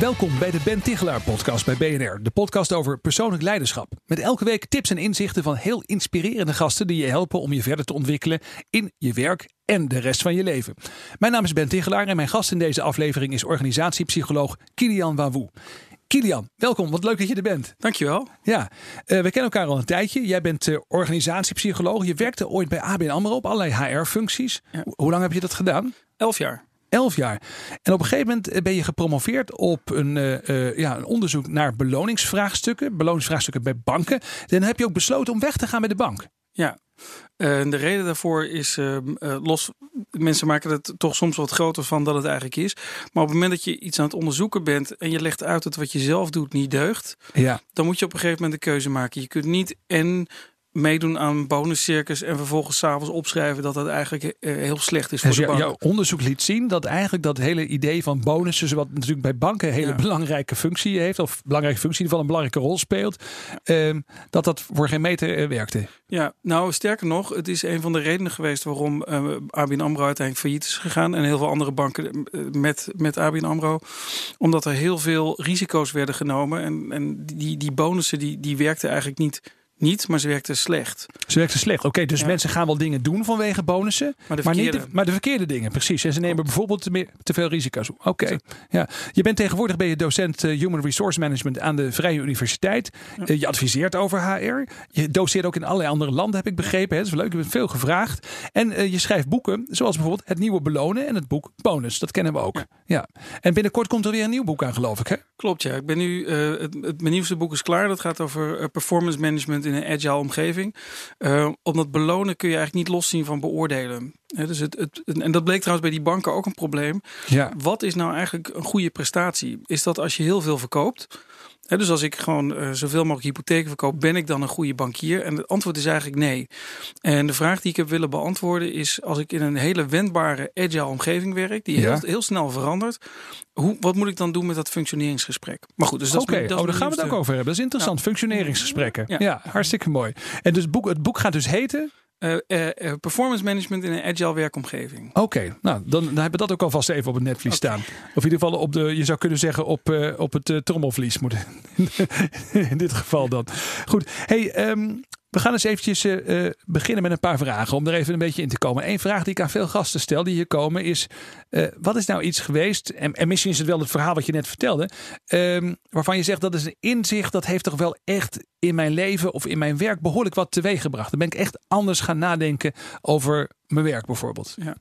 Welkom bij de Ben Tichelaar podcast bij BNR. De podcast over persoonlijk leiderschap. Met elke week tips en inzichten van heel inspirerende gasten die je helpen om je verder te ontwikkelen in je werk en de rest van je leven. Mijn naam is Ben Tichelaar en mijn gast in deze aflevering is organisatiepsycholoog Kilian Wawou. Kilian, welkom. Wat leuk dat je er bent. Dankjewel. Ja, uh, we kennen elkaar al een tijdje. Jij bent uh, organisatiepsycholoog. Je werkte ooit bij ABN AMRO op allerlei HR-functies. Ja. Hoe lang heb je dat gedaan? Elf jaar. 11 jaar. En op een gegeven moment ben je gepromoveerd op een, uh, uh, ja, een onderzoek naar beloningsvraagstukken. Beloningsvraagstukken bij banken. Dan heb je ook besloten om weg te gaan met de bank. Ja, uh, de reden daarvoor is los. Mensen maken het toch soms wat groter van dat het eigenlijk is. Maar op het moment dat je iets aan het onderzoeken bent en je legt uit dat wat je zelf doet niet deugt, ja. dan moet je op een gegeven moment een keuze maken. Je kunt niet en meedoen aan bonuscircus en vervolgens s'avonds opschrijven dat dat eigenlijk uh, heel slecht is voor dus de bank. Jouw onderzoek liet zien dat eigenlijk dat hele idee van bonussen, wat natuurlijk bij banken een hele ja. belangrijke functie heeft, of belangrijke functie in ieder geval een belangrijke rol speelt, uh, dat dat voor geen meter uh, werkte. Ja, nou sterker nog, het is een van de redenen geweest waarom ABN AMRO uiteindelijk failliet is gegaan en heel veel andere banken met, met ABN AMRO, omdat er heel veel risico's werden genomen en, en die, die bonussen die, die werkten eigenlijk niet niet, maar ze werkte slecht. Ze werkte slecht. Oké, okay, dus ja. mensen gaan wel dingen doen vanwege bonussen, maar de, maar, niet de, maar de verkeerde dingen, precies. En ze nemen bijvoorbeeld te, meer, te veel risico's. Oké, okay. ja. Je bent tegenwoordig ben je docent uh, Human Resource Management aan de Vrije Universiteit. Ja. Uh, je adviseert over HR. Je doseert ook in allerlei andere landen, heb ik begrepen. Hè? Dat is leuk, je bent veel gevraagd. En uh, je schrijft boeken, zoals bijvoorbeeld Het Nieuwe Belonen en het boek Bonus. Dat kennen we ook. Ja. ja. En binnenkort komt er weer een nieuw boek aan, geloof ik, hè? Klopt, ja. Ik ben nu, het, het, mijn nieuwste boek is klaar. Dat gaat over performance management in een agile omgeving. Uh, omdat belonen kun je eigenlijk niet loszien van beoordelen. He, dus het, het, en dat bleek trouwens bij die banken ook een probleem. Ja. Wat is nou eigenlijk een goede prestatie? Is dat als je heel veel verkoopt? He, dus als ik gewoon uh, zoveel mogelijk hypotheken verkoop, ben ik dan een goede bankier? En het antwoord is eigenlijk nee. En de vraag die ik heb willen beantwoorden is: als ik in een hele wendbare, agile omgeving werk, die Ja. heel, heel snel verandert, hoe, wat moet ik dan doen met dat functioneringsgesprek? Maar goed, dus dat Oké, is, dat oh, daar gaan we het ook over hebben. Dat is interessant. Functioneringsgesprekken. Ja. Ja. hartstikke mooi. En dus boek, het boek gaat dus heten. Uh, uh, uh, performance management in een agile werkomgeving. Oké, nou dan, dan hebben we dat ook alvast even op het netvlies staan. Of in ieder geval op de, je zou kunnen zeggen op, uh, op het trommelvlies moeten. in dit geval dan. Goed, hey, um, we gaan eens eventjes beginnen met een paar vragen om er even een beetje in te komen. Eén vraag die ik aan veel gasten stel die hier komen is: wat is nou iets geweest? En, en, misschien is het wel het verhaal wat je net vertelde, um, waarvan je zegt dat is een inzicht dat heeft toch wel echt in mijn leven of in mijn werk behoorlijk wat teweeggebracht. Dan ben ik echt anders gaan nadenken over mijn werk bijvoorbeeld. Ja.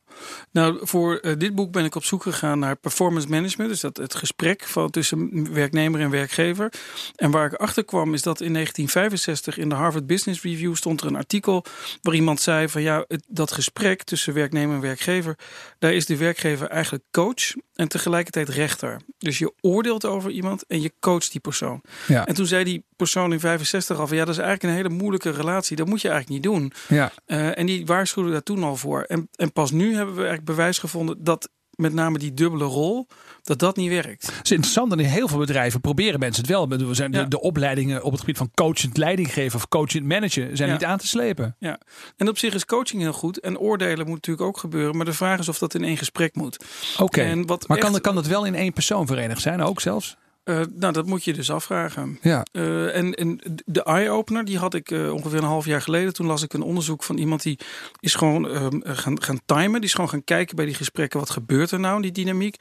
Nou, voor uh, dit boek ben ik op zoek gegaan naar performance management. Dus dat het gesprek van tussen werknemer en werkgever. En waar ik achter kwam is dat in 1965 in de Harvard Business Review stond er een artikel waar iemand zei van ja, het, dat gesprek tussen werknemer en werkgever, daar is de werkgever eigenlijk coach en tegelijkertijd rechter. Dus je oordeelt over iemand en je coacht die persoon. Ja. En toen zei die persoon in 65 al van ja, dat is eigenlijk een hele moeilijke relatie. Dat moet je eigenlijk niet doen. Ja. Uh, en die waarschuwde daar toen al voor. En, en pas nu hebben we eigenlijk bewijs gevonden dat met name die dubbele rol, dat dat niet werkt. Het is interessant en in heel veel bedrijven proberen mensen het wel. We zijn Ja. de, de opleidingen op het gebied van coachend leidinggeven of coachend managen zijn Ja. niet aan te slepen. Ja, en op zich is coaching heel goed. En oordelen moet natuurlijk ook gebeuren. Maar de vraag is of dat in één gesprek moet. Oké, En wat maar kan, echt- kan het wel in één persoon verenigd zijn ook zelfs? Uh, nou, dat moet je dus afvragen. Ja. Uh, en, en de eye-opener, die had ik uh, ongeveer een half jaar geleden. Toen las ik een onderzoek van iemand die is gewoon uh, gaan, gaan timen. Die is gewoon gaan kijken bij die gesprekken. Wat gebeurt er nou in die dynamiek?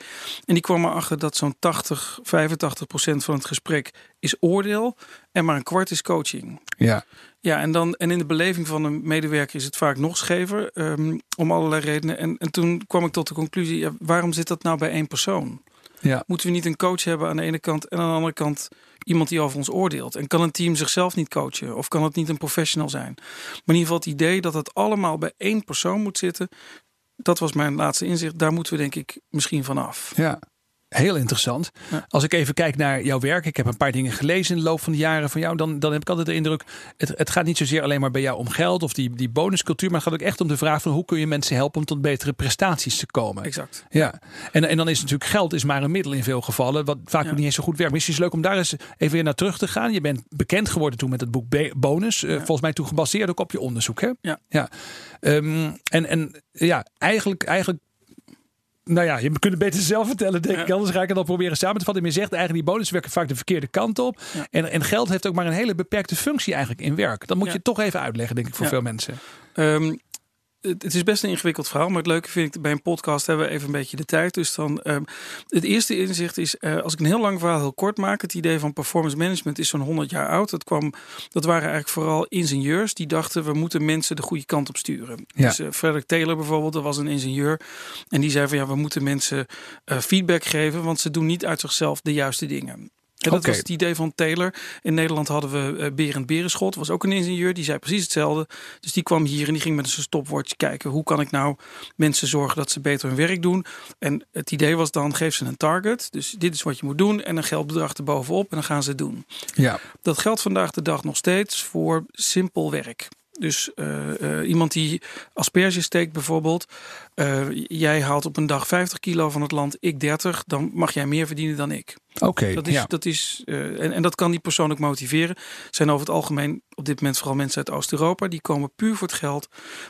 En die kwam erachter dat zo'n 80, 85 procent van het gesprek is oordeel. En maar een kwart is coaching. Ja. Ja, en, dan, en in de beleving van een medewerker is het vaak nog schever. Um, om allerlei redenen. En, en toen kwam ik tot de conclusie. Ja, waarom zit dat nou bij één persoon? Ja. Moeten we niet een coach hebben aan de ene kant en aan de andere kant iemand die over ons oordeelt? En kan een team zichzelf niet coachen? Of kan het niet een professional zijn? Maar in ieder geval het idee dat het allemaal bij één persoon moet zitten, dat was mijn laatste inzicht. Daar moeten we denk ik misschien vanaf. Ja. Heel interessant. Ja. Als ik even kijk naar jouw werk, ik heb een paar dingen gelezen in de loop van de jaren van jou, dan, dan heb ik altijd de indruk, het, het gaat niet zozeer alleen maar bij jou om geld of die, die bonuscultuur, maar het gaat ook echt om de vraag van hoe kun je mensen helpen om tot betere prestaties te komen. Exact. Ja, en, en dan is natuurlijk geld is maar een middel in veel gevallen, wat vaak Ja. ook niet eens zo goed werkt. Misschien is het leuk om daar eens even weer naar terug te gaan. Je bent bekend geworden toen met het boek Be- Bonus, eh, volgens mij toen gebaseerd ook op je onderzoek. Hè? Ja. ja. Ehm, en, en ja, eigenlijk, eigenlijk nou ja, je kunt het beter zelf vertellen, denk Ja. ik. Anders ga ik het dan proberen samen te vatten. Maar je zegt eigenlijk, die bonus werken vaak de verkeerde kant op. Ja. En, en geld heeft ook maar een hele beperkte functie eigenlijk in werk. Dat moet Ja. je toch even uitleggen, denk ik, voor veel mensen. Ehm, het, is best een ingewikkeld verhaal, maar het leuke vind ik bij een podcast hebben we even een beetje de tijd. Dus dan ehm, het eerste inzicht is, eh, als ik een heel lang verhaal heel kort maak, het idee van performance management is zo'n 100 jaar oud. Dat kwam, dat waren eigenlijk vooral ingenieurs die dachten we moeten mensen de goede kant op sturen. Ja. Dus eh, Frederick Taylor bijvoorbeeld, dat was een ingenieur en die zei van ja, we moeten mensen eh, feedback geven, want ze doen niet uit zichzelf de juiste dingen. En dat was het idee van Taylor. In Nederland hadden we eh, Berend Berenschot, was ook een ingenieur. Die zei precies hetzelfde. Dus die kwam hier en die ging met zijn stopwatch kijken. Hoe kan ik nou mensen zorgen dat ze beter hun werk doen? En het idee was dan, geef ze een target. Dus dit is wat je moet doen. En een geldbedrag erbovenop en dan gaan ze het doen. Ja, Dat geldt vandaag de dag nog steeds voor simpel werk. Dus eh, eh, iemand die asperges steekt bijvoorbeeld. eh, jij haalt op een dag 50 kilo van het land, ik 30. Dan mag jij meer verdienen dan ik. oké. Dat is, ja. dat is, en, en dat kan die persoon ook motiveren. Zijn over het algemeen op dit moment vooral mensen uit Oost-Europa. Die komen puur voor het geld.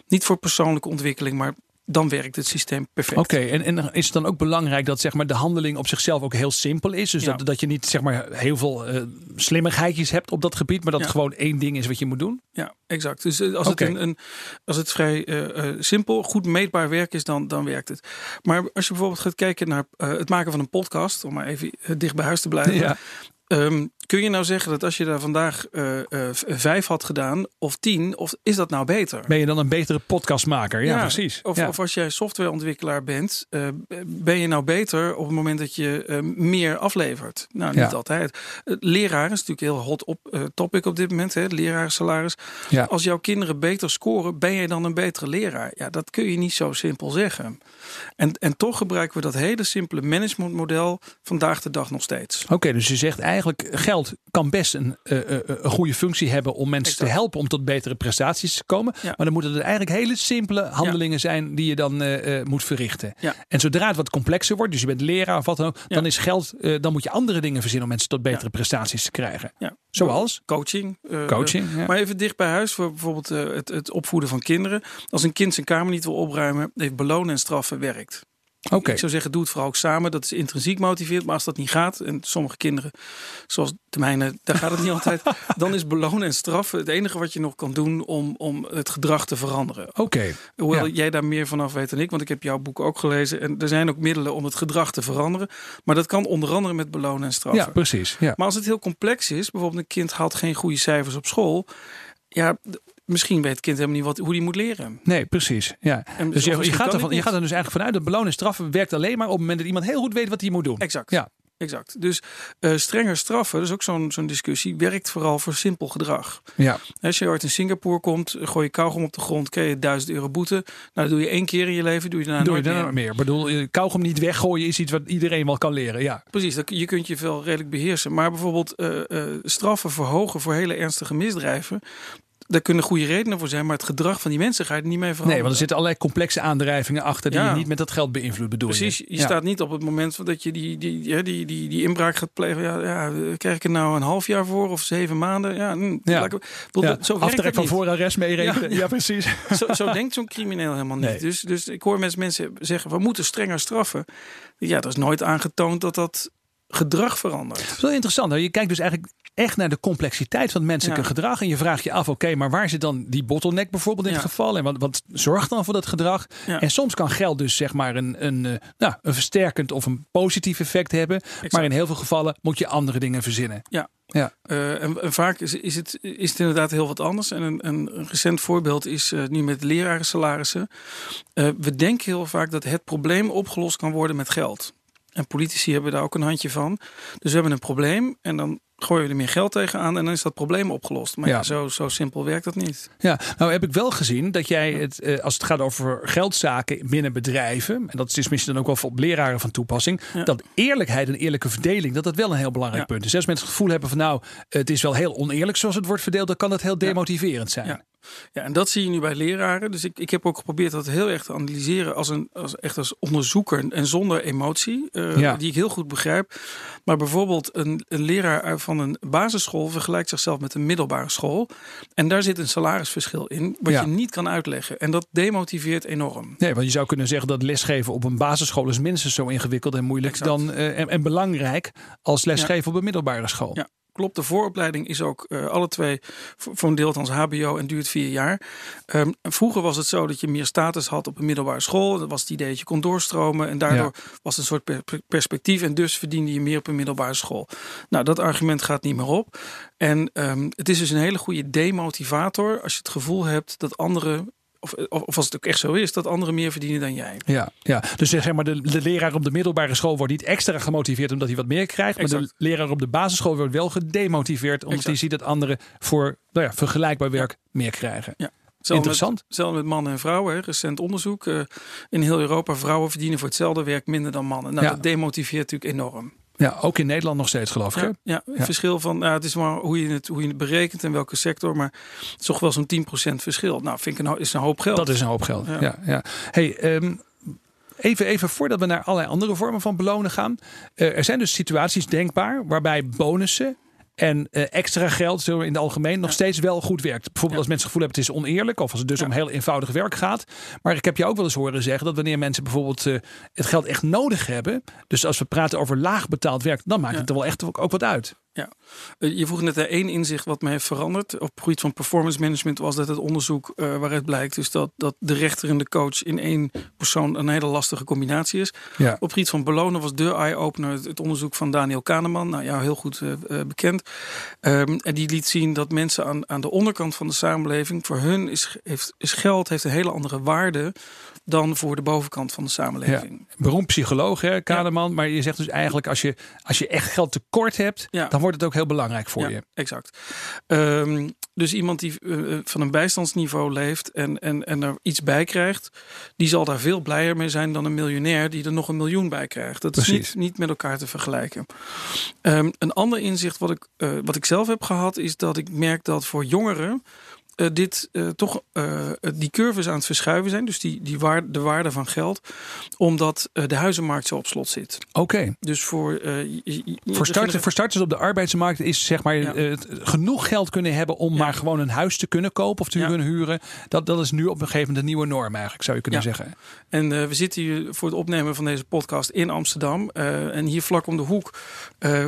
Niet voor persoonlijke ontwikkeling, maar dan werkt het systeem perfect. Oké, en, en is het dan ook belangrijk dat zeg maar, de handeling op zichzelf ook heel simpel is? Dus Ja. dat, dat je niet zeg maar, heel veel eh slimmigheidjes hebt op dat gebied, maar dat Ja. het gewoon één ding is wat je moet doen? Ja, exact. Dus eh, als, het, een, een, als het vrij eh, simpel, goed meetbaar werk is, dan, dan werkt het. Maar als je bijvoorbeeld gaat kijken naar het maken van een podcast, om maar even dicht bij huis te blijven. Ja. Ehm, kun je nou zeggen dat als je daar vandaag eh, eh, vijf had gedaan, of tien, of is dat nou beter? Ben je dan een betere podcastmaker? Ja, Ja, precies. Of, ja. of als jij softwareontwikkelaar bent, eh, ben je nou beter op het moment dat je meer aflevert? Nou, niet Ja. altijd. Leraar is natuurlijk een heel hot op, topic op dit moment, hè, lerarensalaris. Ja. Als jouw kinderen beter scoren, ben je dan een betere leraar? Ja, dat kun je niet zo simpel zeggen. En, en toch gebruiken we dat hele simpele managementmodel vandaag de dag nog steeds. Oké, dus je zegt eigenlijk geld kan best een, eh, een goede functie hebben om mensen Exact. te helpen om tot betere prestaties te komen. Ja. Maar dan moeten het eigenlijk hele simpele handelingen zijn die je dan moet verrichten. Ja. En zodra het wat complexer wordt, dus je bent leraar of wat dan ook, dan is geld, dan moet je andere dingen verzinnen om mensen tot betere prestaties te krijgen. Ja. Zoals Coaching. coaching. Ja. Maar even dicht bij huis, voor bijvoorbeeld het, het opvoeden van kinderen. Als een kind zijn kamer niet wil opruimen, heeft belonen en straffen werkt. Oké. Ik zou zeggen, doe het vooral ook samen. Dat is intrinsiek motiveerd. Maar als dat niet gaat, en sommige kinderen, zoals de mijne, daar gaat het niet altijd. Dan is belonen en straffen het enige wat je nog kan doen om, om het gedrag te veranderen. Oké. Hoewel Ja. jij daar meer vanaf weet dan ik, want ik heb jouw boek ook gelezen. En er zijn ook middelen om het gedrag te veranderen. Maar dat kan onder andere met belonen en straffen. Ja, precies. Ja. Maar als het heel complex is, bijvoorbeeld een kind haalt geen goede cijfers op school. Ja, misschien weet het kind helemaal niet wat, hoe die moet leren. Nee, precies. Ja. En Dus je, je, misschien gaat ervan, je gaat er dus eigenlijk vanuit dat belonen en straffen werkt alleen maar op het moment dat iemand heel goed weet wat hij moet doen. Exact. Ja. Exact. Dus eh, strenger straffen, dat is ook zo'n zo'n discussie, werkt vooral voor simpel gedrag. Ja. Als je ooit in Singapore komt, gooi je kauwgom op de grond, krijg je 1000 euro boete. Nou, dat doe je één keer in je leven, doe je daarna Doe je nooit dan meer. meer. Ik bedoel, je kauwgom niet weggooien is iets wat iedereen wel kan leren. Ja. Precies, dat, je kunt je wel redelijk beheersen. Maar bijvoorbeeld eh, eh, straffen verhogen voor hele ernstige misdrijven. Daar kunnen goede redenen voor zijn, maar het gedrag van die mensen ga je er niet mee veranderen. Nee, want er zitten allerlei complexe aandrijvingen achter die Ja. je niet met dat geld beïnvloedt, bedoel Precies, je? je Ja. staat niet op het moment dat je die, die, die, die, die, die inbraak gaat plegen. Ja, ja, krijg ik er nou een half jaar voor of zeven maanden? Ja, hm, Ja. ik- bedoel, zo Aftrek van voorarrest meerekenen. Ja, precies. Zo, zo denkt zo'n crimineel helemaal niet. Nee. Dus, dus ik hoor mensen, mensen zeggen, we moeten strenger straffen. Ja, dat is nooit aangetoond dat dat gedrag verandert. Dat is wel interessant. Je kijkt dus eigenlijk echt naar de complexiteit van Ja. gedrag. En je vraagt je af, oké, maar waar zit dan die bottleneck bijvoorbeeld in Ja. het geval? En wat, wat zorgt dan voor dat gedrag? Ja. En soms kan geld dus zeg maar een, een, eh, nou, een versterkend of een positief effect hebben. Maar in heel veel gevallen moet je andere dingen verzinnen. Ja. Ja. Eh, en, en vaak is, is, het, is het inderdaad heel wat anders. En een, een, een recent voorbeeld is eh, nu met lerarensalarissen. We denken heel vaak dat het probleem opgelost kan worden met geld. En politici hebben daar ook een handje van. Dus we hebben een probleem en dan gooien we er meer geld tegenaan en dan is dat probleem opgelost. Maar ja, Ja. zo, zo simpel werkt dat niet. Ja, nou heb ik wel gezien dat jij het, eh, als het gaat over geldzaken binnen bedrijven, en dat is misschien dan ook wel voor leraren van toepassing, Ja. dat eerlijkheid en eerlijke verdeling, dat dat wel een heel belangrijk Ja. punt is. Als mensen het gevoel hebben van nou, het is wel heel oneerlijk zoals het wordt verdeeld, dan kan dat heel demotiverend zijn. Ja. Ja, en dat zie je nu bij leraren. Dus ik, ik heb ook geprobeerd dat heel erg te analyseren als een als, echt als onderzoeker en zonder emotie, eh, die ik heel goed begrijp. Maar bijvoorbeeld een, een leraar van een basisschool vergelijkt zichzelf met een middelbare school. En daar zit een salarisverschil in, wat Ja. je niet kan uitleggen. En dat demotiveert enorm. Nee, want je zou kunnen zeggen dat lesgeven op een basisschool is minstens zo ingewikkeld en moeilijk Exact. dan, eh, en, en belangrijk als lesgeven op een middelbare school. Ja. Klopt, de vooropleiding is ook eh, alle twee voor een deel althans HBO en duurt vier jaar. Ehm, vroeger was het zo dat je meer status had op een middelbare school. Dat was het idee dat je kon doorstromen en daardoor was het een soort per- per- perspectief en dus verdiende je meer op een middelbare school. Nou, dat argument gaat niet meer op. En ehm, het is dus een hele goede demotivator als je het gevoel hebt dat anderen, of, of, of als het ook echt zo is, dat anderen meer verdienen dan jij. Ja, ja. dus zeg maar, de, de leraar op de middelbare school wordt niet extra gemotiveerd omdat hij wat meer krijgt. Maar de leraar op de basisschool wordt wel gedemotiveerd omdat hij ziet dat anderen voor nou ja, vergelijkbaar werk meer krijgen. Ja. Hetzelfde Interessant. Met, met mannen en vrouwen. Hè. Recent onderzoek. eh, in heel Europa vrouwen verdienen voor hetzelfde werk minder dan mannen. Nou, Ja. dat demotiveert natuurlijk enorm. Ja, ook in Nederland nog steeds geloof ik. Ja, ja, verschil van, nou, het is maar hoe je het, hoe je het berekent en welke sector, maar het is toch wel zo'n 10% verschil. Nou, vind ik een, is een hoop geld. Dat is een hoop geld. Ja. Ja. Ja, Hey, ehm, even, even voordat we naar allerlei andere vormen van belonen gaan. Eh, er zijn dus situaties denkbaar waarbij bonussen en eh, extra geld zo in het algemeen nog steeds wel goed werkt. Bijvoorbeeld als mensen het gevoel hebben het is oneerlijk of als het dus om heel eenvoudig werk gaat. Maar ik heb je ook wel eens horen zeggen dat wanneer mensen bijvoorbeeld eh, het geld echt nodig hebben. Dus als we praten over laag betaald werk, dan maakt het er wel echt ook, ook wat uit. Ja. Eh, Je vroeg net één inzicht wat me heeft veranderd. Op het gebied van performance management was dat het onderzoek eh, waaruit blijkt dus dat, dat de rechter en de coach in één persoon een hele lastige combinatie is. Ja. Op het gebied van belonen was de eye-opener het, het onderzoek van Daniel Kahneman. Nou ja, heel goed eh, bekend. Ehm, en die liet zien dat mensen aan, aan de onderkant van de samenleving, voor hun is, heeft, is geld heeft een hele andere waarde dan voor de bovenkant van de samenleving. Beroemd psycholoog, hè, Kahneman. Maar je zegt dus eigenlijk als je, als je echt geld tekort hebt, Ja. dan wordt het ook heel belangrijk voor ja, je. exact. Ehm, dus iemand die eh, eh, van een bijstandsniveau leeft en, en, en er iets bij krijgt, die zal daar veel blijer mee zijn dan een miljonair die er nog een miljoen bij krijgt. Dat is niet, niet met elkaar te vergelijken. Ehm, een ander inzicht wat ik, eh, wat ik zelf heb gehad, is dat ik merk dat voor jongeren. Eh, dit eh, toch eh, die curves aan het verschuiven zijn, dus die, die waarde, de waarde van geld, omdat de huizenmarkt zo op slot zit. Oké. Dus voor, je- je- je- Voor, starters, voor starters op de arbeidsmarkt is zeg maar Ja. genoeg geld kunnen hebben om Ja. maar gewoon een huis te kunnen kopen of te Ja. kunnen huren. Dat, dat is nu op een gegeven moment de nieuwe norm eigenlijk, zou je kunnen zeggen. En we zitten hier voor het opnemen van deze podcast in Amsterdam. En hier vlak om de hoek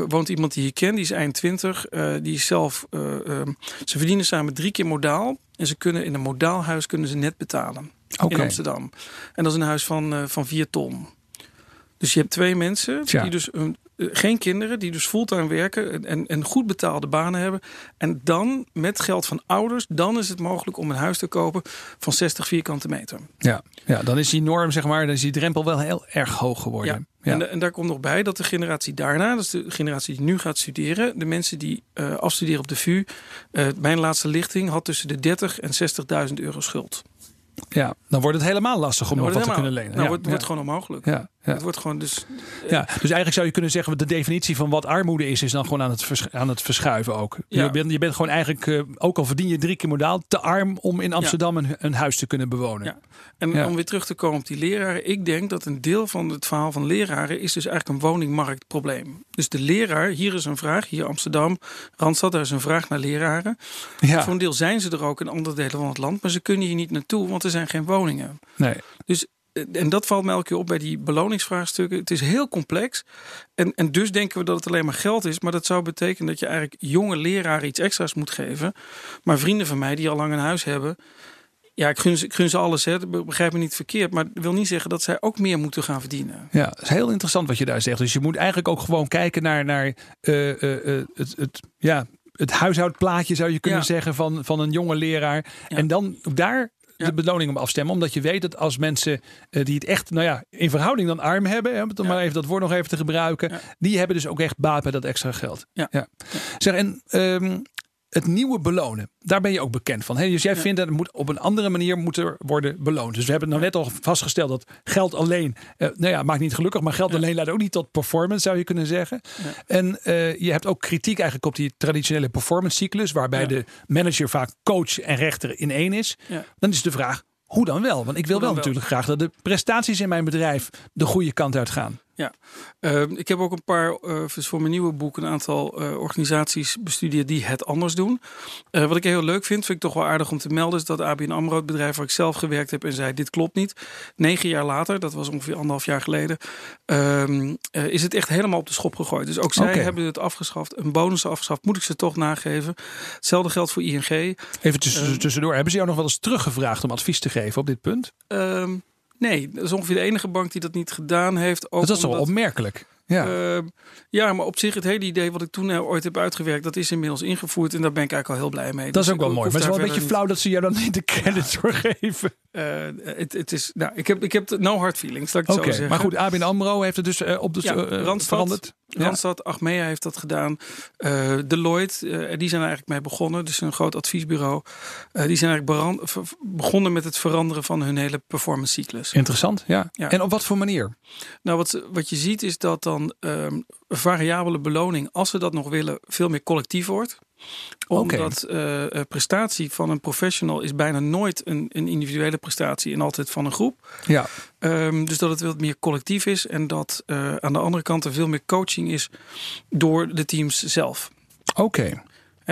woont iemand die je kent. Die is eind 20. Eh, die is zelf. eh, ehm, ze verdienen samen drie keer modaal. En ze kunnen in een modaal huis kunnen ze net betalen. In Amsterdam. En dat is een huis van, eh, van vier ton. Dus je hebt twee mensen Tja. die dus een, geen kinderen, die dus fulltime werken en- en, goed betaalde banen hebben. En dan met geld van ouders, dan is het mogelijk om een huis te kopen van 60 vierkante meter. Ja. ja, dan is die norm, zeg maar, dan is die drempel wel heel erg hoog geworden. Ja. En, en daar komt nog bij dat de generatie daarna, dus de generatie die nu gaat studeren, de mensen die eh, afstuderen op de VU, eh, mijn laatste lichting had tussen de 30 en 60.000 euro schuld. ja, dan wordt het helemaal lastig om nog wat te kunnen lenen. Nou, ja. wordt, wordt gewoon onmogelijk. ja. Ja. Het wordt gewoon dus. Ja, dus eigenlijk zou je kunnen zeggen, de definitie van wat armoede is, is dan gewoon aan het, vers- aan het verschuiven ook. Ja. Je, bent, je bent gewoon eigenlijk, eh, ook al verdien je drie keer modaal, te arm om in Amsterdam een, een huis te kunnen bewonen. Ja. En om weer terug te komen op die leraren. Ik denk dat een deel van het verhaal van leraren is dus eigenlijk een woningmarktprobleem. Dus de leraar, hier is een vraag, hier Amsterdam, Randstad, daar is een vraag naar leraren. Ja. Voor een deel zijn ze er ook in andere delen van het land, maar ze kunnen hier niet naartoe, want er zijn geen woningen. Nee. Dus, eh, en dat valt me elke keer op bij die beloningsvraagstukken. Het is heel complex. En, en dus denken we dat het alleen maar geld is. Maar dat zou betekenen dat je eigenlijk jonge leraren iets extra's moet geven. Maar vrienden van mij die al lang een huis hebben. Ja, ik gun ik gun ze alles, hè. begrijp me niet verkeerd. Maar dat wil niet zeggen dat zij ook meer moeten gaan verdienen. Ja, het is heel interessant wat je daar zegt. Dus je moet eigenlijk ook gewoon kijken naar, naar eh, eh, eh, het, het, ja, het huishoudplaatje, zou je kunnen Ja. zeggen, van, van een jonge leraar. Ja. En dan daar de beloning om afstemmen. Omdat je weet dat als mensen eh, die het echt, nou ja, in verhouding dan arm hebben, hè, om maar even dat woord nog even te gebruiken, die hebben dus ook echt baat bij dat extra geld. Ja. Zeg, en ehm, het nieuwe belonen. Daar ben je ook bekend van. Hè? Dus jij vindt dat het moet op een andere manier moet er worden beloond. Dus we hebben nou net al vastgesteld dat geld alleen, uh, nou ja, maakt niet gelukkig, maar geld alleen leidt ook niet tot performance, zou je kunnen zeggen. En uh, je hebt ook kritiek eigenlijk op die traditionele performance cyclus, waarbij de manager vaak coach en rechter in één is. Dan is de vraag, hoe dan wel? Want ik wil wel, natuurlijk graag dat de prestaties in mijn bedrijf de goede kant uit gaan. Ja, uh, ik heb ook een paar, uh, voor mijn nieuwe boek, een aantal uh, organisaties bestudeerd die het anders doen. wat ik heel leuk vind, vind ik toch wel aardig om te melden, is dat ABN AMRO, het bedrijf waar ik zelf gewerkt heb en zei, dit klopt niet. Negen jaar later, dat was ongeveer anderhalf jaar geleden, ehm, is het echt helemaal op de schop gegooid. Dus ook zij okay. hebben het afgeschaft, een bonus afgeschaft, moet ik ze toch nageven. Hetzelfde geldt voor ING. Even tussen, tussendoor, hebben ze jou nog wel eens teruggevraagd om advies te geven op dit punt? Nee, dat is ongeveer de enige bank die dat niet gedaan heeft. Ook dat is wel opmerkelijk. Ja. Uh, ja, maar op zich het hele idee wat ik toen uh, ooit heb uitgewerkt, dat is inmiddels ingevoerd en daar ben ik eigenlijk al heel blij mee. Dat is dus ook wel mooi. Maar het is wel een beetje flauw dat ze jou dan niet de credit voor geven. Uh, het, is, nou, ik heb, ik heb no hard feelings, dat ik zo zeggen. Maar goed, ABN AMRO heeft het dus op de ja, Randstad, veranderd. Randstad. Achmea heeft dat gedaan. Deloitte, die zijn eigenlijk mee begonnen. Dus een groot adviesbureau. die zijn eigenlijk begonnen met het veranderen van hun hele performance cyclus. Interessant, ja. ja. En op wat voor manier? Nou, wat, wat je ziet is dat dan um, variabele beloning, als ze dat nog willen, veel meer collectief wordt. Omdat okay. uh, prestatie van een professional is bijna nooit een, een, individuele prestatie en altijd van een groep. Ja. Um, dus dat het wat meer collectief is en dat uh, aan de andere kant er veel meer coaching is door de teams zelf. Oké. Okay.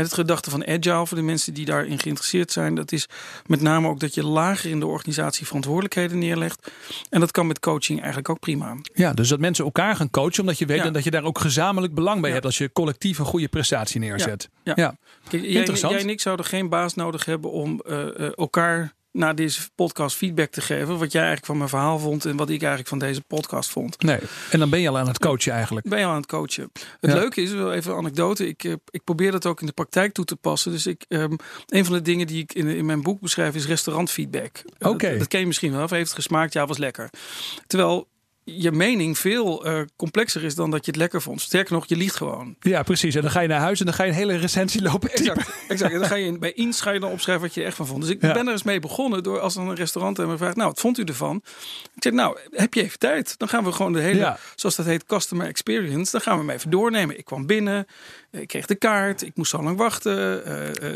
Het gedachte van agile voor de mensen die daarin geïnteresseerd zijn, dat is met name ook dat je lager in de organisatie verantwoordelijkheden neerlegt. En dat kan met coaching eigenlijk ook prima. Ja, dus dat mensen elkaar gaan coachen, omdat je weet ja. dat je daar ook gezamenlijk belang bij ja. hebt als je collectief een goede prestatie neerzet. Ja. ja. Kijk, jij, Interessant. jij en ik zouden geen baas nodig hebben om uh, elkaar na deze podcast feedback te geven. Wat jij eigenlijk van mijn verhaal vond en wat ik eigenlijk van deze podcast vond. Nee, en dan ben je al aan het coachen eigenlijk. Ben je al aan het coachen. Het ja. leuke is, wel even een anekdote. Ik, ik probeer dat ook in de praktijk toe te passen. Dus ik, um, een van de dingen die ik in, in mijn boek beschrijf is restaurantfeedback. Oké. Okay. Dat, dat, ken je misschien wel. Of heeft het gesmaakt? Ja, was lekker. Terwijl je mening veel uh, complexer is dan dat je het lekker vond. Sterker nog, je liegt gewoon. Ja, precies. En dan ga je naar huis en dan ga je een hele recensie lopen Exact. exact. En dan ga je bij eens ga je dan opschrijven wat je er echt van vond. Dus ik ja. ben er eens mee begonnen door als dan een restaurant en me vraagt, nou, wat vond u ervan? Ik zeg, nou, heb je even tijd? Dan gaan we gewoon de hele, ja. zoals dat heet, customer experience. Dan gaan we hem even doornemen. Ik kwam binnen, ik kreeg de kaart, ik moest zo lang wachten. Uh,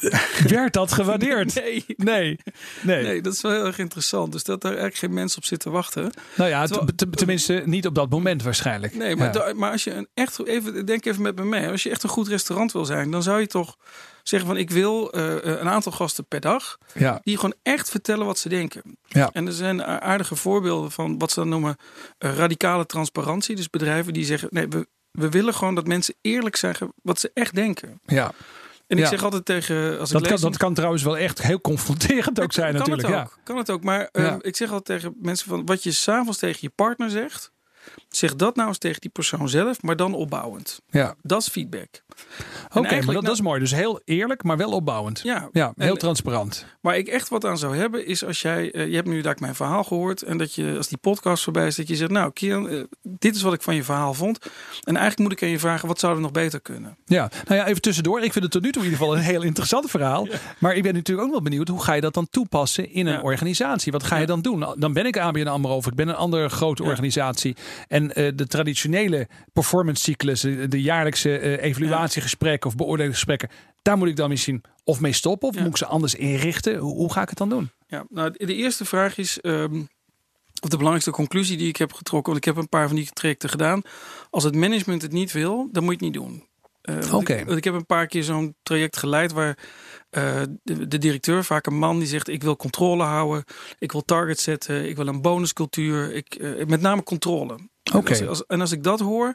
uh. Werd dat gewaardeerd? nee. nee. Nee. Nee, dat is wel heel erg interessant. Dus dat er eigenlijk geen mensen op zitten wachten. Nou ja, Terwijl, tenminste niet op dat moment waarschijnlijk. Nee, maar, ja. maar als je een echt, even denk even met me mee. Als je echt een goed restaurant wil zijn, dan zou je toch zeggen van ik wil uh, een aantal gasten per dag ja. die gewoon echt vertellen wat ze denken. Ja. En er zijn aardige voorbeelden van wat ze dan noemen uh, radicale transparantie. Dus bedrijven die zeggen nee, we, we willen gewoon dat mensen eerlijk zeggen wat ze echt denken. Ja. En ik zeg altijd tegen. Als dat, ik kan, dat kan trouwens wel echt heel confronterend ook zijn, kan natuurlijk. Het ook, ja. Kan het ook. Maar uh, ik zeg altijd tegen mensen: van wat je s'avonds tegen je partner zegt, zeg dat nou eens tegen die persoon zelf, maar dan opbouwend. Ja. Dat is feedback. Oké, okay, maar dat, nou, dat, is mooi. Dus heel eerlijk, maar wel opbouwend. Ja, ja heel en, transparant. Waar ik echt wat aan zou hebben, is als jij, uh, je hebt nu dat ik mijn verhaal gehoord en dat je, als die podcast voorbij is, dat je zegt, nou, Kieran, uh, dit is wat ik van je verhaal vond. En eigenlijk moet ik aan je vragen, wat zou er nog beter kunnen? Ja, nou ja, even tussendoor. Ik vind het tot nu toe in ieder geval een heel interessant verhaal. Ja. Maar ik ben natuurlijk ook wel benieuwd, hoe ga je dat dan toepassen in een ja. organisatie? Wat ga je dan doen? Dan ben ik ABN AMRO of ik ben een andere grote organisatie. En uh, de traditionele performance cyclus, de, de jaarlijkse evaluatiegesprekken of beoordelingsgesprekken. Daar moet ik dan misschien of mee stoppen of ja. moet ik ze anders inrichten? Hoe, hoe, ga ik het dan doen? Ja, nou, de eerste vraag is, um, of de belangrijkste conclusie die ik heb getrokken, want ik heb een paar van die trajecten gedaan. Als het management het niet wil, dan moet je het niet doen. Uh, Oké. Okay. Ik, ik, heb een paar keer zo'n traject geleid waar uh, de, de, directeur, vaak een man, die zegt: Ik wil controle houden, ik wil targets zetten, ik wil een bonuscultuur, ik, uh, met name controle. Okay. En, als, en als ik dat hoor,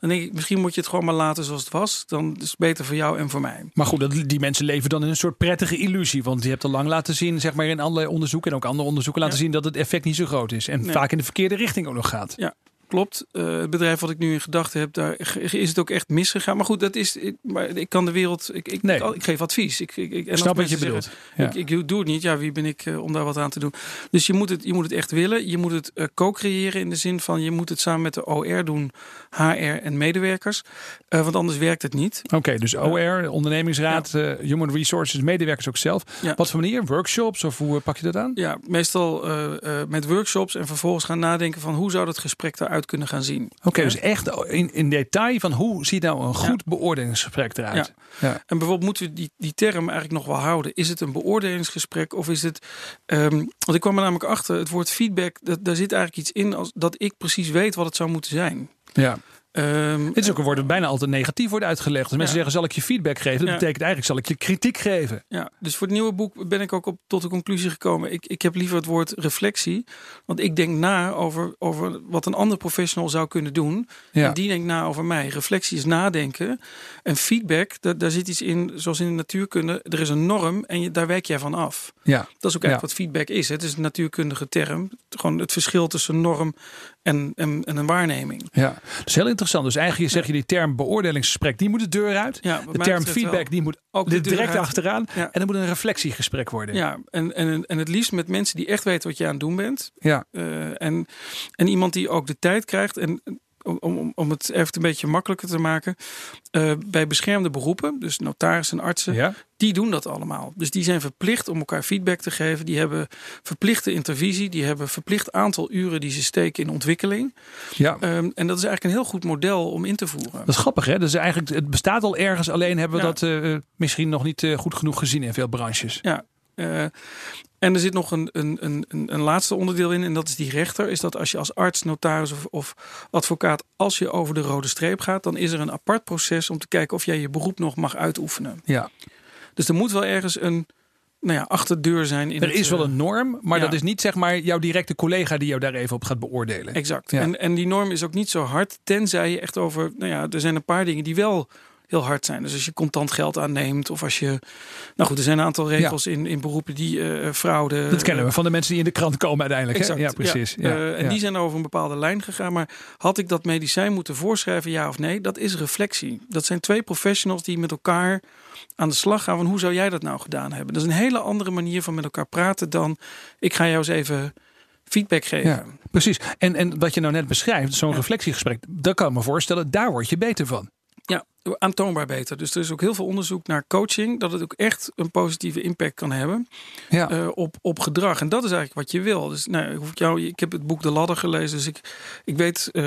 dan denk ik, misschien moet je het gewoon maar laten zoals het was. Dan is het beter voor jou en voor mij. Maar goed, die mensen leven dan in een soort prettige illusie. Want je hebt al lang laten zien, zeg maar in allerlei onderzoeken en ook andere onderzoeken laten ja. zien dat het effect niet zo groot is. En nee. vaak in de verkeerde richting ook nog gaat. Ja. Klopt. Uh, het bedrijf wat ik nu in gedachten heb, daar is het ook echt misgegaan. Maar goed, dat is. Ik, maar ik kan de wereld. Ik, ik, nee. ik, geef advies. Ik, ik, en Snap wat je bedoelt. Ja. Ik, ik, doe het niet. Ja, wie ben ik uh, om daar wat aan te doen? Dus je moet het, je moet het echt willen. Je moet het uh, co-creëren in de zin van je moet het samen met de OR doen, HR en medewerkers. want anders werkt het niet. Oké, dus OR, ondernemingsraad, Human Resources, medewerkers ook zelf. Wat voor manier? Workshops of hoe pak je dat aan? Ja, meestal met workshops en vervolgens gaan nadenken van hoe zou dat gesprek eruit kunnen gaan zien. Oké, dus echt in, in detail van hoe ziet nou een goed beoordelingsgesprek eruit? Ja. En bijvoorbeeld moeten we die, die term eigenlijk nog wel houden. Is het een beoordelingsgesprek of is het... Um, want ik kwam er namelijk achter, het woord feedback, dat, daar zit eigenlijk iets in als dat ik precies weet wat het zou moeten zijn. Ja. Um, Dit is ook een woord dat bijna altijd negatief wordt uitgelegd. Als mensen zeggen, zal ik je feedback geven? Dat betekent eigenlijk, zal ik je kritiek geven? Ja, dus voor het nieuwe boek ben ik ook op, tot de conclusie gekomen. Ik, ik heb liever het woord reflectie. Want ik denk na over, over wat een ander professional zou kunnen doen. En die denkt na over mij. Reflectie is nadenken. En feedback, daar, daar zit iets in, zoals in de natuurkunde. Er is een norm en je, daar wijk jij van af. Ja. Dat is ook eigenlijk wat feedback is. Het is een natuurkundige term. Gewoon het verschil tussen norm en, en, en een waarneming. Ja, dat is heel interessant. Dus eigenlijk zeg je die term beoordelingsgesprek, die moet de deur uit. Ja, de term feedback, die moet ook de direct achteraan. En dan moet een reflectiegesprek worden. Ja, en, en, en het liefst met mensen die echt weten wat je aan het doen bent. Ja. Uh, en, en iemand die ook de tijd krijgt. En om, het even een beetje makkelijker te maken. Uh, bij beschermde beroepen, dus notarissen en artsen, ja. die doen dat allemaal. Dus die zijn verplicht om elkaar feedback te geven. Die hebben verplichte intervisie. Die hebben verplicht aantal uren die ze steken in ontwikkeling. Ja. Um, en dat is eigenlijk een heel goed model om in te voeren. Dat is grappig, hè? Dus eigenlijk, het bestaat al ergens, alleen hebben we dat uh, misschien nog niet uh, goed genoeg gezien in veel branches. Ja, uh, en er zit nog een, een, een, een laatste onderdeel in, en dat is die rechter. Is dat als je als arts, notaris of, of, advocaat, als je over de rode streep gaat, dan is er een apart proces om te kijken of jij je beroep nog mag uitoefenen. Ja. Dus er moet wel ergens een nou ja, achterdeur zijn. In er is wel een norm, maar dat is niet zeg maar jouw directe collega die jou daar even op gaat beoordelen. Exact. En, en die norm is ook niet zo hard, tenzij je echt over, nou ja, er zijn een paar dingen die wel heel hard zijn. Dus als je contant geld aanneemt of als je... Nou goed, er zijn een aantal regels in, in beroepen die uh, fraude... Dat kennen we van de mensen die in de krant komen uiteindelijk. Exact, Ja, precies. Ja. Uh, en die zijn over een bepaalde lijn gegaan. Maar had ik dat medicijn moeten voorschrijven, ja of nee? Dat is reflectie. Dat zijn twee professionals die met elkaar aan de slag gaan van hoe zou jij dat nou gedaan hebben? Dat is een hele andere manier van met elkaar praten dan ik ga jou eens even feedback geven. Ja, precies. En, en wat je nou net beschrijft, zo'n reflectiegesprek, dat kan ik me voorstellen, daar word je beter van. Aantoonbaar beter. Dus er is ook heel veel onderzoek naar coaching. Dat het ook echt een positieve impact kan hebben ja. uh, op, op gedrag. En dat is eigenlijk wat je wil. Dus nou, ik, jou, ik heb het boek De Ladder gelezen. Dus ik, ik weet, uh,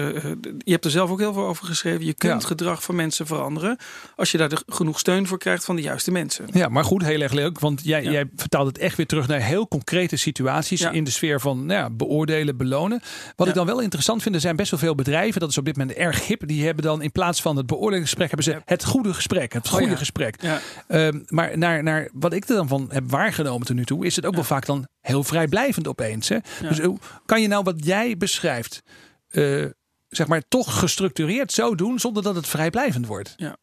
je hebt er zelf ook heel veel over geschreven. Je kunt gedrag van mensen veranderen. Als je daar de, genoeg steun voor krijgt van de juiste mensen. Ja, maar goed, heel erg leuk. Want jij, jij vertaalt het echt weer terug naar heel concrete situaties. In de sfeer van nou ja, beoordelen, belonen. Wat ik dan wel interessant vind, er zijn best wel veel bedrijven. Dat is op dit moment erg hip. Die hebben dan in plaats van het beoordelingsgesprek hebben ze het goede gesprek. Het goede oh gesprek. Ja. Ehm, maar naar, naar wat ik er dan van heb waargenomen tot nu toe, is het ook wel vaak dan heel vrijblijvend opeens. Hè? Dus hoe kan je nou wat jij beschrijft, uh, zeg maar, toch gestructureerd zo doen zonder dat het vrijblijvend wordt? Ja.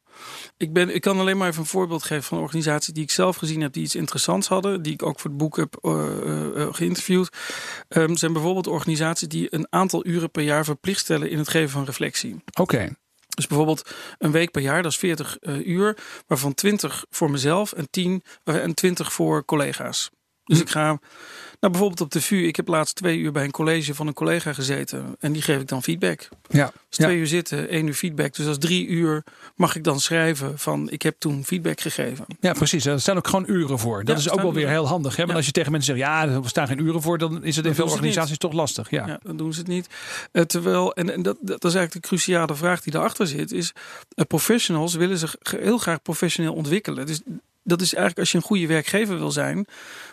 Ik, ben, ik kan alleen maar even een voorbeeld geven van organisaties die ik zelf gezien heb, die iets interessants hadden, die ik ook voor het boek heb uh, uh, geïnterviewd. Um, zijn bijvoorbeeld organisaties die een aantal uren per jaar verplicht stellen in het geven van reflectie. Oké. Dus bijvoorbeeld een week per jaar, dat is 40 uh, uur, waarvan 20 voor mezelf en 10 en 20 voor collega's. Dus hm. ik ga nou, bijvoorbeeld op de VU. Ik heb laatst twee uur bij een college van een collega gezeten. En die geef ik dan feedback. Ja. Dus twee uur zitten, één uur feedback. Dus als drie uur mag ik dan schrijven van ik heb toen feedback gegeven. Ja, precies. Er staan ook gewoon uren voor. Dat is ook wel weer heel handig. Hè? Want als je tegen mensen zegt, ja, er staan geen uren voor. Dan is het in veel organisaties toch lastig. Ja. dan doen ze het niet. Uh, terwijl, en, en dat, dat is eigenlijk de cruciale vraag die erachter zit. Is uh, professionals willen zich heel graag professioneel ontwikkelen. Dus dat is eigenlijk als je een goede werkgever wil zijn,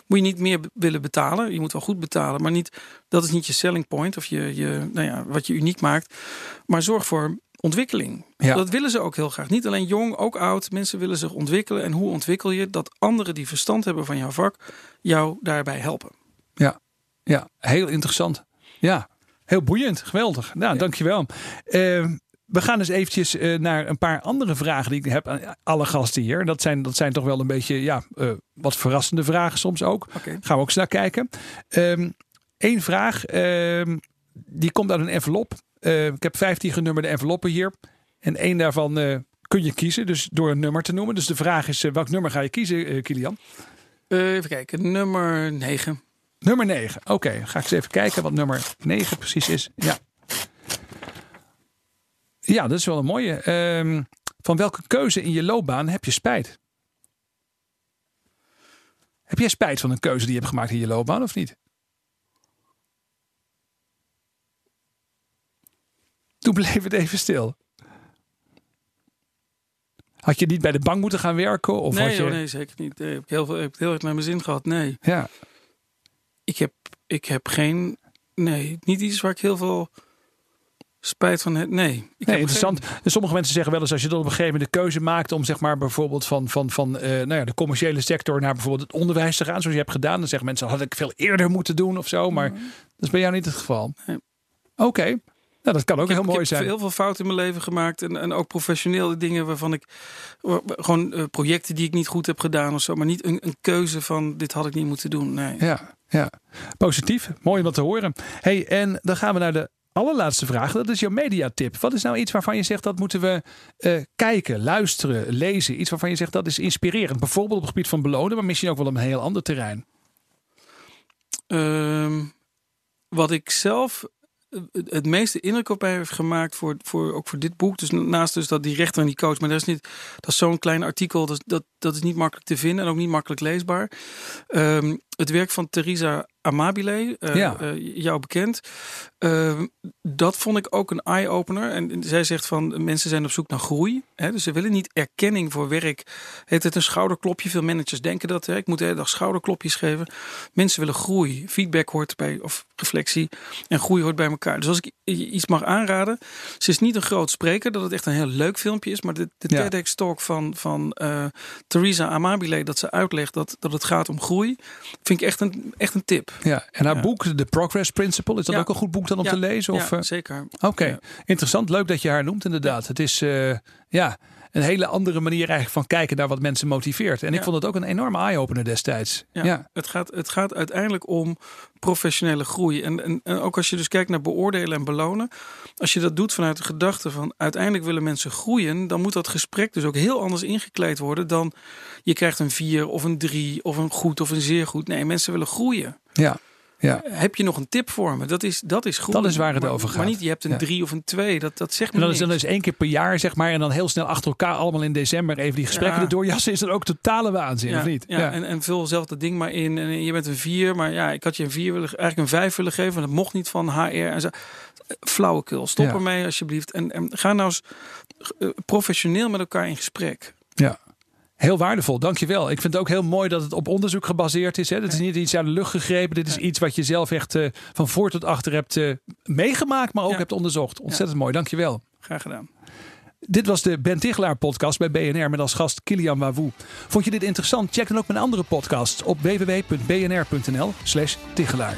moet je niet meer willen betalen. Je moet wel goed betalen, maar niet, dat is niet je selling point of je, je, nou ja, wat je uniek maakt. Maar zorg voor ontwikkeling. Dat willen ze ook heel graag. Niet alleen jong, ook oud. Mensen willen zich ontwikkelen. En hoe ontwikkel je dat anderen die verstand hebben van jouw vak jou daarbij helpen? Ja, ja heel interessant. Ja, heel boeiend. Geweldig. Nou, ja. dankjewel. Uh, we gaan eens eventjes uh, naar een paar andere vragen die ik heb aan alle gasten hier. Dat zijn, dat zijn toch wel een beetje ja, uh, wat verrassende vragen soms ook. Okay. Gaan we ook eens naar kijken. Eén ehm, vraag, um, die komt uit een envelop. Eh, ik heb 15 genummerde enveloppen hier. En één daarvan eh, kun je kiezen, dus door een nummer te noemen. Dus de vraag is, eh, welk nummer ga je kiezen, eh, Kilian? Eh, even kijken, nummer 9. Nummer 9. Oké, ga ik eens even kijken wat nummer 9 precies is. Ja. Ja, dat is wel een mooie. Ehm, van welke keuze in je loopbaan heb je spijt? Heb jij spijt van een keuze die je hebt gemaakt in je loopbaan of niet? Toen bleef het even stil. Had je niet bij de bank moeten gaan werken? Of nee, had je... nee, zeker niet. Nee, heb ik heel veel, heb ik heel erg naar mijn zin gehad. Nee, Ja, ik heb, ik heb geen. Nee, niet iets waar ik heel veel spijt van heb. Nee, ik Nee, heb interessant. En sommige mensen zeggen wel eens als je dan op een gegeven moment de keuze maakt om zeg maar bijvoorbeeld van, van, van eh, nou ja, de commerciële sector naar bijvoorbeeld het onderwijs te gaan, zoals je hebt gedaan, dan zeggen mensen had ik veel eerder moeten doen of zo, maar dat is bij jou niet het geval. Nee. Oké, nou, dat kan ook heb, heel mooi ik heb zijn. heel veel fouten in mijn leven gemaakt. En, en ook professionele dingen waarvan ik. Gewoon eh, projecten die ik niet goed heb gedaan of zo. Maar niet een, een keuze van dit had ik niet moeten doen. Nee. Ja, ja, positief. Mooi om dat te horen. Hey, en dan gaan we naar de allerlaatste vraag. Dat is jouw mediatip. Wat is nou iets waarvan je zegt dat moeten we eh, kijken, luisteren, lezen? Iets waarvan je zegt dat is inspirerend. Bijvoorbeeld op het gebied van belonen, maar misschien ook wel op een heel ander terrein. Ehm, wat ik zelf eh, het- meeste indruk op mij heeft gemaakt voor, voor, ook voor dit boek. Dus naast dus dat die rechter en die coach. Maar dat is, niet, dat is zo'n klein artikel. Dat, dat is niet makkelijk te vinden en ook niet makkelijk leesbaar. Ehm, het werk van Theresa Amabile, Ja. eh, jou bekend. Ehm, dat vond ik ook een eye-opener. En zij zegt van mensen zijn op zoek naar groei. Hè, dus ze willen niet erkenning voor werk. Het het een schouderklopje. Veel managers denken dat. Hè, ik moet de hele dag schouderklopjes geven. Mensen willen groei. Feedback hoort bij, of reflectie. En groei hoort bij elkaar. Dus als ik iets mag aanraden. Ze is niet een groot spreker. Dat het echt een heel leuk filmpje is. Maar de, de Ja. TEDx talk van, van eh, Theresa Amabile. Dat ze uitlegt dat, dat het gaat om groei. Vind ik echt een, echt een tip. Ja, en haar Ja. boek, The Progress Principle, is dat Ja. ook een goed boek dan om Ja. te lezen? Of, ja, eh? zeker. Oké, interessant. Leuk dat je haar noemt inderdaad. Het is eh, ja, een hele andere manier eigenlijk van kijken naar wat mensen motiveert. En ik vond het ook een enorme eye-opener destijds. Ja. Ja, Het, gaat, het gaat uiteindelijk om professionele groei. En, en, en ook als je dus kijkt naar beoordelen en belonen. Als je dat doet vanuit de gedachte van uiteindelijk willen mensen groeien. Dan moet dat gesprek dus ook heel anders ingekleed worden dan je krijgt een vier of een drie of een goed of een zeer goed. Nee, mensen willen groeien. ja. Ja. Heb je nog een tip voor me? Dat is, dat is groeien. Dat is waar het Maar- over gaat. Maar niet je hebt een Ja. drie of een twee. Dat, dat zegt me En dan is dan eens één keer per jaar, zeg maar. En dan heel snel achter elkaar, allemaal in december, even die gesprekken Ja. erdoor jassen. Is dat ook totale waanzin, of niet? Ja, En, en vul zelf dat ding maar in. En je bent een vier, maar ja, ik had je een vier willen, eigenlijk een vijf willen geven. Want dat mocht niet van HR en zo. Flauwekul. Stop ermee alsjeblieft. En, en ga nou eens eh, professioneel met elkaar in gesprek. ja. Heel waardevol, dankjewel. Ik vind het ook heel mooi dat het op onderzoek gebaseerd is. Hè. Het is niet iets uit de lucht gegrepen. Dit is iets wat je zelf echt eh, van voor tot achter hebt eh, meegemaakt, maar ook Ja. hebt onderzocht. Ontzettend mooi, dankjewel. Graag gedaan. Dit was de Ben Tichelaar podcast bij BNR met als gast Kilian Wawoe. Vond je dit interessant? Check dan ook mijn andere podcasts op www.bnr.nl slash Tichelaar.